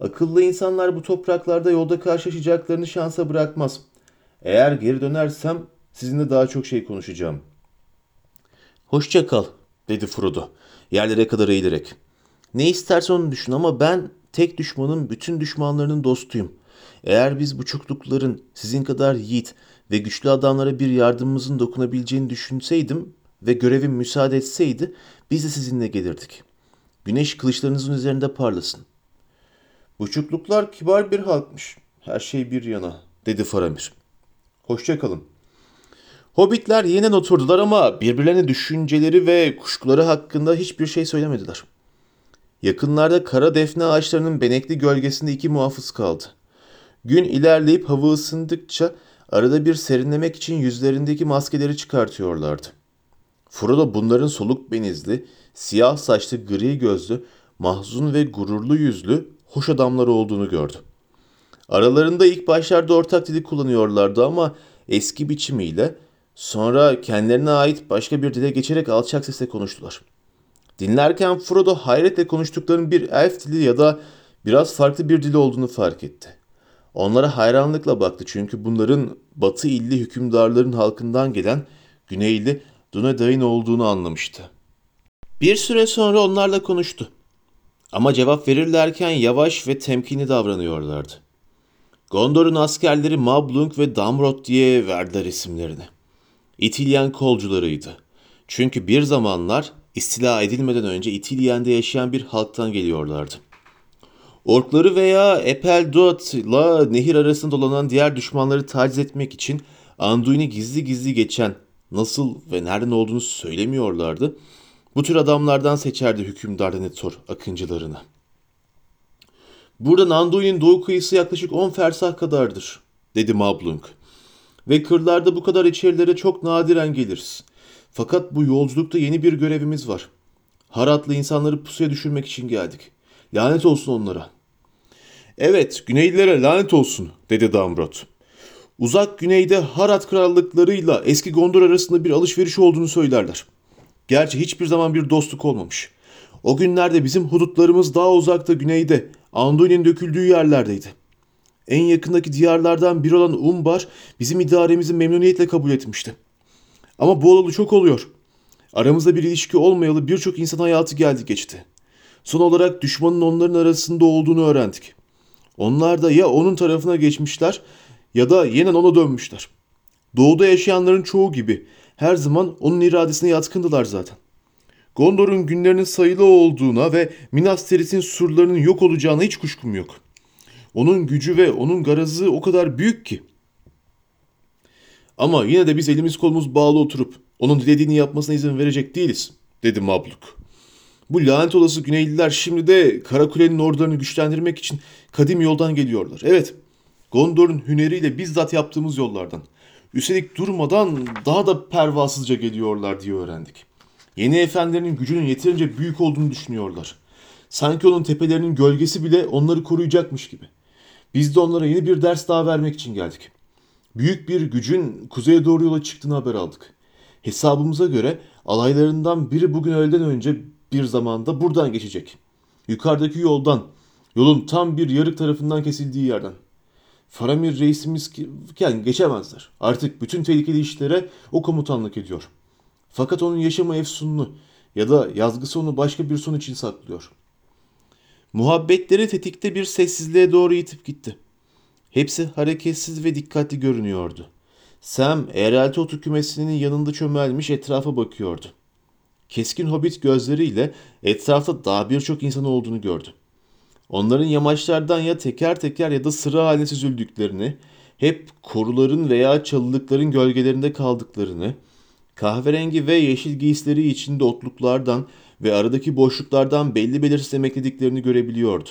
Akıllı insanlar bu topraklarda yolda karşılaşacaklarını şansa bırakmaz. Eğer geri dönersem sizinle daha çok şey konuşacağım. Hoşça kal, dedi Frodo, yerlere kadar eğilerek. Ne istersen onu düşün ama ben tek düşmanın bütün düşmanlarının dostuyum. Eğer biz buçuklukların sizin kadar yiğit ve güçlü adamlara bir yardımımızın dokunabileceğini düşünseydim ve görevim müsaade etseydi biz de sizinle gelirdik. Güneş kılıçlarınızın üzerinde parlasın. Buçukluklar kibar bir halkmış. Her şey bir yana, dedi Faramir. Hoşçakalın. Hobbitler yeniden oturdular ama birbirlerine düşünceleri ve kuşkuları hakkında hiçbir şey söylemediler. Yakınlarda kara defne ağaçlarının benekli gölgesinde iki muhafız kaldı. Gün ilerleyip hava ısındıkça arada bir serinlemek için yüzlerindeki maskeleri çıkartıyorlardı. Frodo bunların soluk benizli, siyah saçlı, gri gözlü, mahzun ve gururlu yüzlü, hoş adamlar olduğunu gördü. Aralarında ilk başlarda ortak dili kullanıyorlardı ama eski biçimiyle sonra kendilerine ait başka bir dile geçerek alçak sesle konuştular. Dinlerken Frodo hayretle konuştuklarının bir elf dili ya da biraz farklı bir dil olduğunu fark etti. Onlara hayranlıkla baktı çünkü bunların batı illi hükümdarların halkından gelen güneyli Dunedain olduğunu anlamıştı. Bir süre sonra onlarla konuştu. Ama cevap verirlerken yavaş ve temkinli davranıyorlardı. Gondor'un askerleri Mablung ve Damrod diye verdiler isimlerini. İtilyen kolcularıydı. Çünkü bir zamanlar istila edilmeden önce İtilyen'de yaşayan bir halktan geliyorlardı. Orkları veya Epeldot'la nehir arasında dolanan diğer düşmanları taciz etmek için Anduin'i gizli gizli geçen, nasıl ve nereden olduğunu söylemiyorlardı. Bu tür adamlardan seçerdi hükümdar Denethor akıncılarını. Buradan Anduin'in doğu kıyısı yaklaşık 10 fersah kadardır, dedi Mablung. Ve kırlarda bu kadar içerilere çok nadiren geliriz. Fakat bu yolculukta yeni bir görevimiz var. Haratlı insanları pusuya düşürmek için geldik. Lanet olsun onlara. Evet, Güneylilere lanet olsun, dedi Damrod. Uzak güneyde Harat krallıklarıyla eski Gondor arasında bir alışveriş olduğunu söylerler. Gerçi hiçbir zaman bir dostluk olmamış. O günlerde bizim hudutlarımız daha uzakta güneyde, Anduin'in döküldüğü yerlerdeydi. En yakındaki diyarlardan biri olan Umbar bizim idaremizi memnuniyetle kabul etmişti. Ama bu olalı çok oluyor. Aramızda bir ilişki olmayalı birçok insan hayatı geldi geçti. Son olarak düşmanın onların arasında olduğunu öğrendik. Onlar da ya onun tarafına geçmişler ya da yeniden ona dönmüşler. Doğuda yaşayanların çoğu gibi her zaman onun iradesine yatkındılar zaten. Gondor'un günlerinin sayılı olduğuna ve Minas Tirith'in surlarının yok olacağına hiç kuşkum yok. Onun gücü ve onun garazı o kadar büyük ki. Ama yine de biz elimiz kolumuz bağlı oturup onun dilediğini yapmasına izin verecek değiliz, dedi Mabluk. Bu lanet olası Güneyliler şimdi de Karakule'nin ordularını güçlendirmek için kadim yoldan geliyorlar. Evet, Gondor'un hüneriyle bizzat yaptığımız yollardan. Üstelik durmadan daha da pervasızca geliyorlar diye öğrendik. Yeni efendilerin gücünün yeterince büyük olduğunu düşünüyorlar. Sanki onun tepelerinin gölgesi bile onları koruyacakmış gibi. Biz de onlara yeni bir ders daha vermek için geldik. Büyük bir gücün kuzeye doğru yola çıktığını haber aldık. Hesabımıza göre alaylarından biri bugün öğleden önce bir zamanda buradan geçecek. Yukarıdaki yoldan, yolun tam bir yarık tarafından kesildiği yerden. Faramir reisimiz yani geçemezler. Artık bütün tehlikeli işlere o komutanlık ediyor. Fakat onun yaşama efsununu ya da yazgısı onu başka bir son için saklıyor. Muhabbetleri tetikte bir sessizliğe doğru itip gitti. Hepsi hareketsiz ve dikkatli görünüyordu. Sam, eğrelti otu kümesinin yanında çömelmiş etrafa bakıyordu. Keskin hobbit gözleriyle etrafta daha birçok insan olduğunu gördü. Onların yamaçlardan ya teker teker ya da sıra halinde süzüldüklerini, hep koruların veya çalılıkların gölgelerinde kaldıklarını, kahverengi ve yeşil giysileri içinde otluklardan ve aradaki boşluklardan belli belirsiz emeklediklerini görebiliyordu.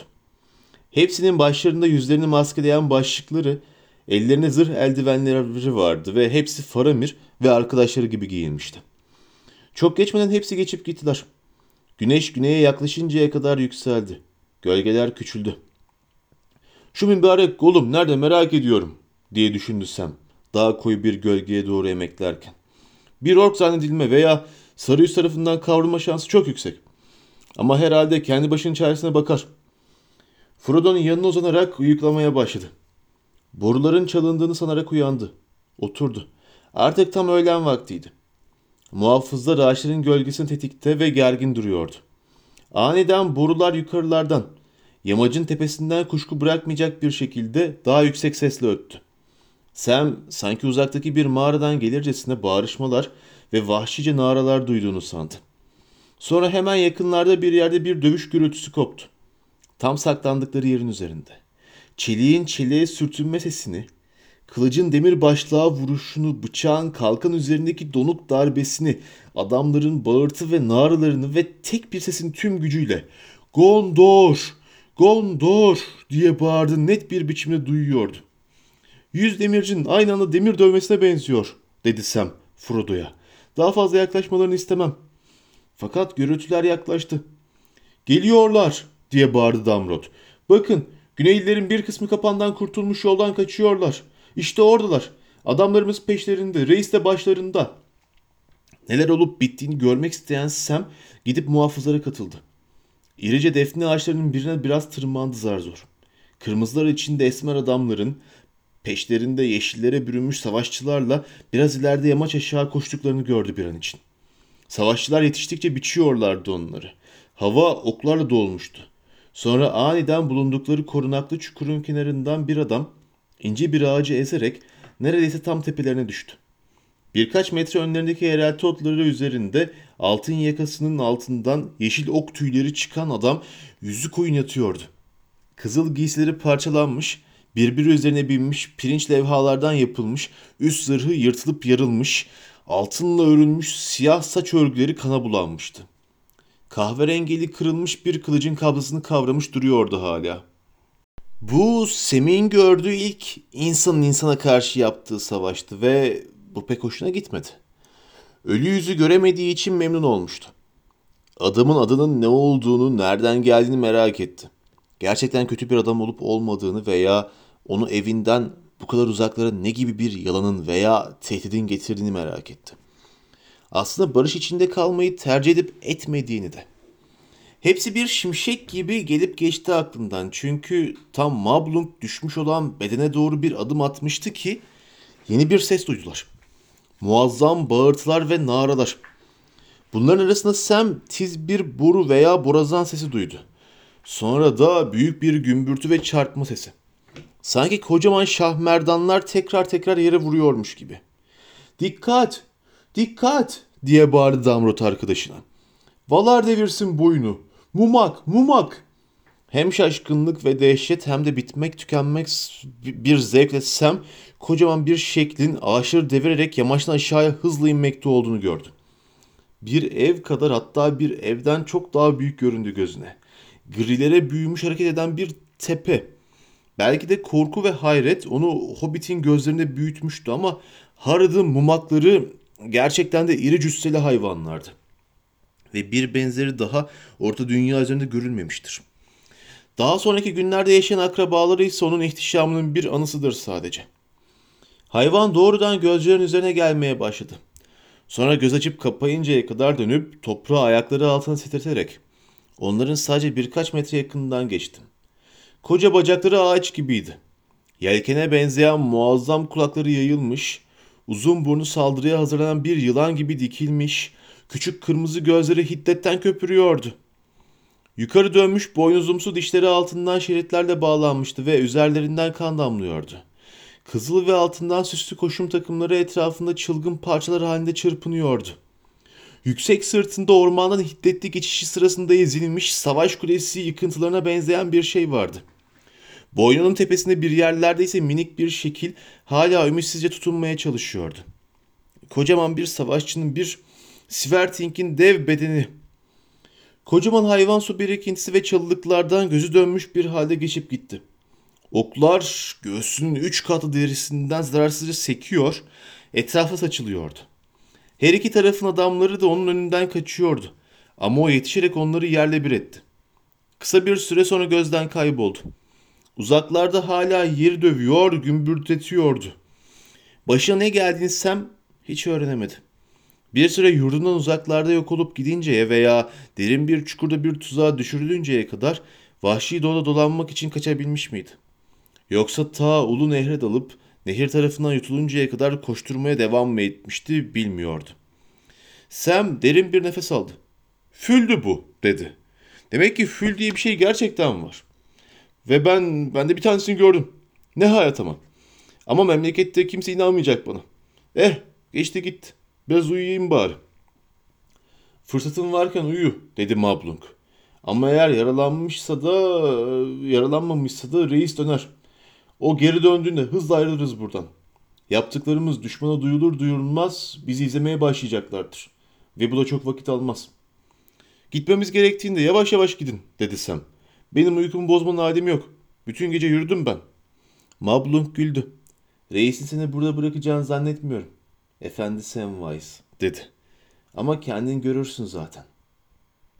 Hepsinin başlarında yüzlerini maskeleyen başlıkları, ellerine zırh eldivenleri vardı ve hepsi Faramir ve arkadaşları gibi giyinmişti. Çok geçmeden hepsi geçip gittiler. Güneş güneye yaklaşıncaya kadar yükseldi. Gölgeler küçüldü. Şu mübarek kolum nerede merak ediyorum diye düşündü Sam. Daha koyu bir gölgeye doğru emeklerken. Bir ork zannedilme veya sarı yüz tarafından kavrulma şansı çok yüksek. Ama herhalde kendi başının çaresine bakar. Frodo'nun yanına uzanarak uyuklamaya başladı. Boruların çalındığını sanarak uyandı. Oturdu. Artık tam öğlen vaktiydi. Muhafızlar ağaçların gölgesini tetikte ve gergin duruyordu. Aniden borular yukarılardan, yamacın tepesinden kuşku bırakmayacak bir şekilde daha yüksek sesle öttü. Sam sanki uzaktaki bir mağaradan gelircesine bağırışmalar ve vahşice naralar duyduğunu sandı. Sonra hemen yakınlarda bir yerde bir dövüş gürültüsü koptu. Tam saklandıkları yerin üzerinde. Çeliğin çeliğe sürtünme sesini, kılıcın demir başlığa vuruşunu, bıçağın kalkan üzerindeki donuk darbesini, adamların bağırtı ve naralarını ve tek bir sesin tüm gücüyle Gondor, Gondor diye bağırdı net bir biçimde duyuyordu. Yüz demircinin aynı anda demir dövmesine benziyor, dedi Sam Frodo'ya. Daha fazla yaklaşmalarını istemem. Fakat gürültüler yaklaştı. Geliyorlar diye bağırdı Damrot. Bakın Güneylilerin bir kısmı kapandan kurtulmuş yoldan kaçıyorlar. İşte oradalar. Adamlarımız peşlerinde, reis de başlarında. Neler olup bittiğini görmek isteyen Sam gidip muhafızlara katıldı. İrice defne ağaçlarının birine biraz tırmandı zar zor. Kırmızılar içinde esmer adamların peşlerinde yeşillere bürünmüş savaşçılarla biraz ileride yamaç aşağı koştuklarını gördü bir an için. Savaşçılar yetiştikçe biçiyorlardı onları. Hava oklarla dolmuştu. Sonra aniden bulundukları korunaklı çukurun kenarından bir adam ince bir ağacı ezerek neredeyse tam tepelerine düştü. Birkaç metre önlerindeki yerelti otları üzerinde altın yakasının altından yeşil ok tüyleri çıkan adam yüzü koyun yatıyordu. Kızıl giysileri parçalanmış, birbiri üzerine binmiş, pirinç levhalardan yapılmış, üst zırhı yırtılıp yarılmış, altınla örülmüş siyah saç örgüleri kana bulanmıştı. Kahverengili kırılmış bir kılıcın kabzasını kavramış duruyordu hala. Bu Semih'in gördüğü ilk insanın insana karşı yaptığı savaştı ve bu pek hoşuna gitmedi. Ölü yüzü göremediği için memnun olmuştu. Adamın adının ne olduğunu, nereden geldiğini merak etti. Gerçekten kötü bir adam olup olmadığını veya onu evinden bu kadar uzaklara ne gibi bir yalanın veya tehdidin getirdiğini merak etti. Aslında barış içinde kalmayı tercih edip etmediğini de. Hepsi bir şimşek gibi gelip geçti aklından. Çünkü tam Mablung düşmüş olan bedene doğru bir adım atmıştı ki yeni bir ses duydular. Muazzam bağırtılar ve naralar. Bunların arasında Sam tiz bir boru veya borazan sesi duydu. Sonra da büyük bir gümbürtü ve çarpma sesi. Sanki kocaman şahmerdanlar tekrar tekrar yere vuruyormuş gibi. Dikkat! Dikkat! diye bağırdı Damrot arkadaşına. Valar devirsin boyunu. Mumak, mumak. Hem şaşkınlık ve dehşet hem de bitmek tükenmek bir zevkle Sam kocaman bir şeklin ağaçları devirerek yamaçtan aşağıya hızla inmekte olduğunu gördü. Bir ev kadar hatta bir evden çok daha büyük göründü gözüne. Grilere büyümüş hareket eden bir tepe. Belki de korku ve hayret onu Hobbit'in gözlerinde büyütmüştü ama Harad'ın mumakları gerçekten de iri cüsseli hayvanlardı. Ve bir benzeri daha Orta Dünya üzerinde görülmemiştir. Daha sonraki günlerde yaşayan akrabaları ise onun ihtişamının bir anısıdır sadece. Hayvan doğrudan gözlerin üzerine gelmeye başladı. Sonra göz açıp kapayıncaya kadar dönüp toprağı ayakları altına titreterek onların sadece birkaç metre yakından geçti. Koca bacakları ağaç gibiydi. Yelkene benzeyen muazzam kulakları yayılmış, uzun burnu saldırıya hazırlanan bir yılan gibi dikilmiş, küçük kırmızı gözleri hiddetten köpürüyordu. Yukarı dönmüş boynuzumsu dişleri altından şeritlerle bağlanmıştı ve üzerlerinden kan damlıyordu. Kızıl ve altından süslü koşum takımları etrafında çılgın parçalar halinde çırpınıyordu. Yüksek sırtında ormandan hiddetli geçişi sırasında ezilmiş savaş kulesi yıkıntılarına benzeyen bir şey vardı. Boynunun tepesinde bir yerlerde ise minik bir şekil hala ümitsizce tutunmaya çalışıyordu. Kocaman bir savaşçının bir Sverting'in dev bedeni. Kocaman hayvan su birikintisi ve çalılıklardan gözü dönmüş bir halde geçip gitti. Oklar göğsünün üç katı derisinden zararsızca sekiyor, etrafa saçılıyordu. Her iki tarafın adamları da onun önünden kaçıyordu. Ama o yetişerek onları yerle bir etti. Kısa bir süre sonra gözden kayboldu. Uzaklarda hala yeri dövüyor, gümbürtetiyordu. Başına ne geldiğini hiç öğrenemedi. Bir süre yurdundan uzaklarda yok olup gidinceye veya derin bir çukurda bir tuzağa düşürülünceye kadar vahşi doğada dolanmak için kaçabilmiş miydi? Yoksa ta ulu nehre dalıp nehir tarafından yutuluncaya kadar koşturmaya devam mı etmişti bilmiyordu. Sam derin bir nefes aldı. Füldü bu dedi. Demek ki fül diye bir şey gerçekten var. Ve ben ben de bir tanesini gördüm. Ne hayat ama. Ama memlekette kimse inanmayacak bana. Eh geçti gitti. Biraz uyuyayım bari. Fırsatın varken uyu dedi Mablung. Ama eğer yaralanmışsa da yaralanmamışsa da reis döner. O geri döndüğünde hızla ayrılırız buradan. Yaptıklarımız düşmana duyulur duyulmaz bizi izlemeye başlayacaklardır. Ve bu da çok vakit almaz. Gitmemiz gerektiğinde yavaş yavaş gidin dedi Sam. Benim uykumu bozmanın halim yok. Bütün gece yürüdüm ben. Mablung güldü. Reisin seni burada bırakacağını zannetmiyorum. Efendi Samwise dedi. Ama kendin görürsün zaten.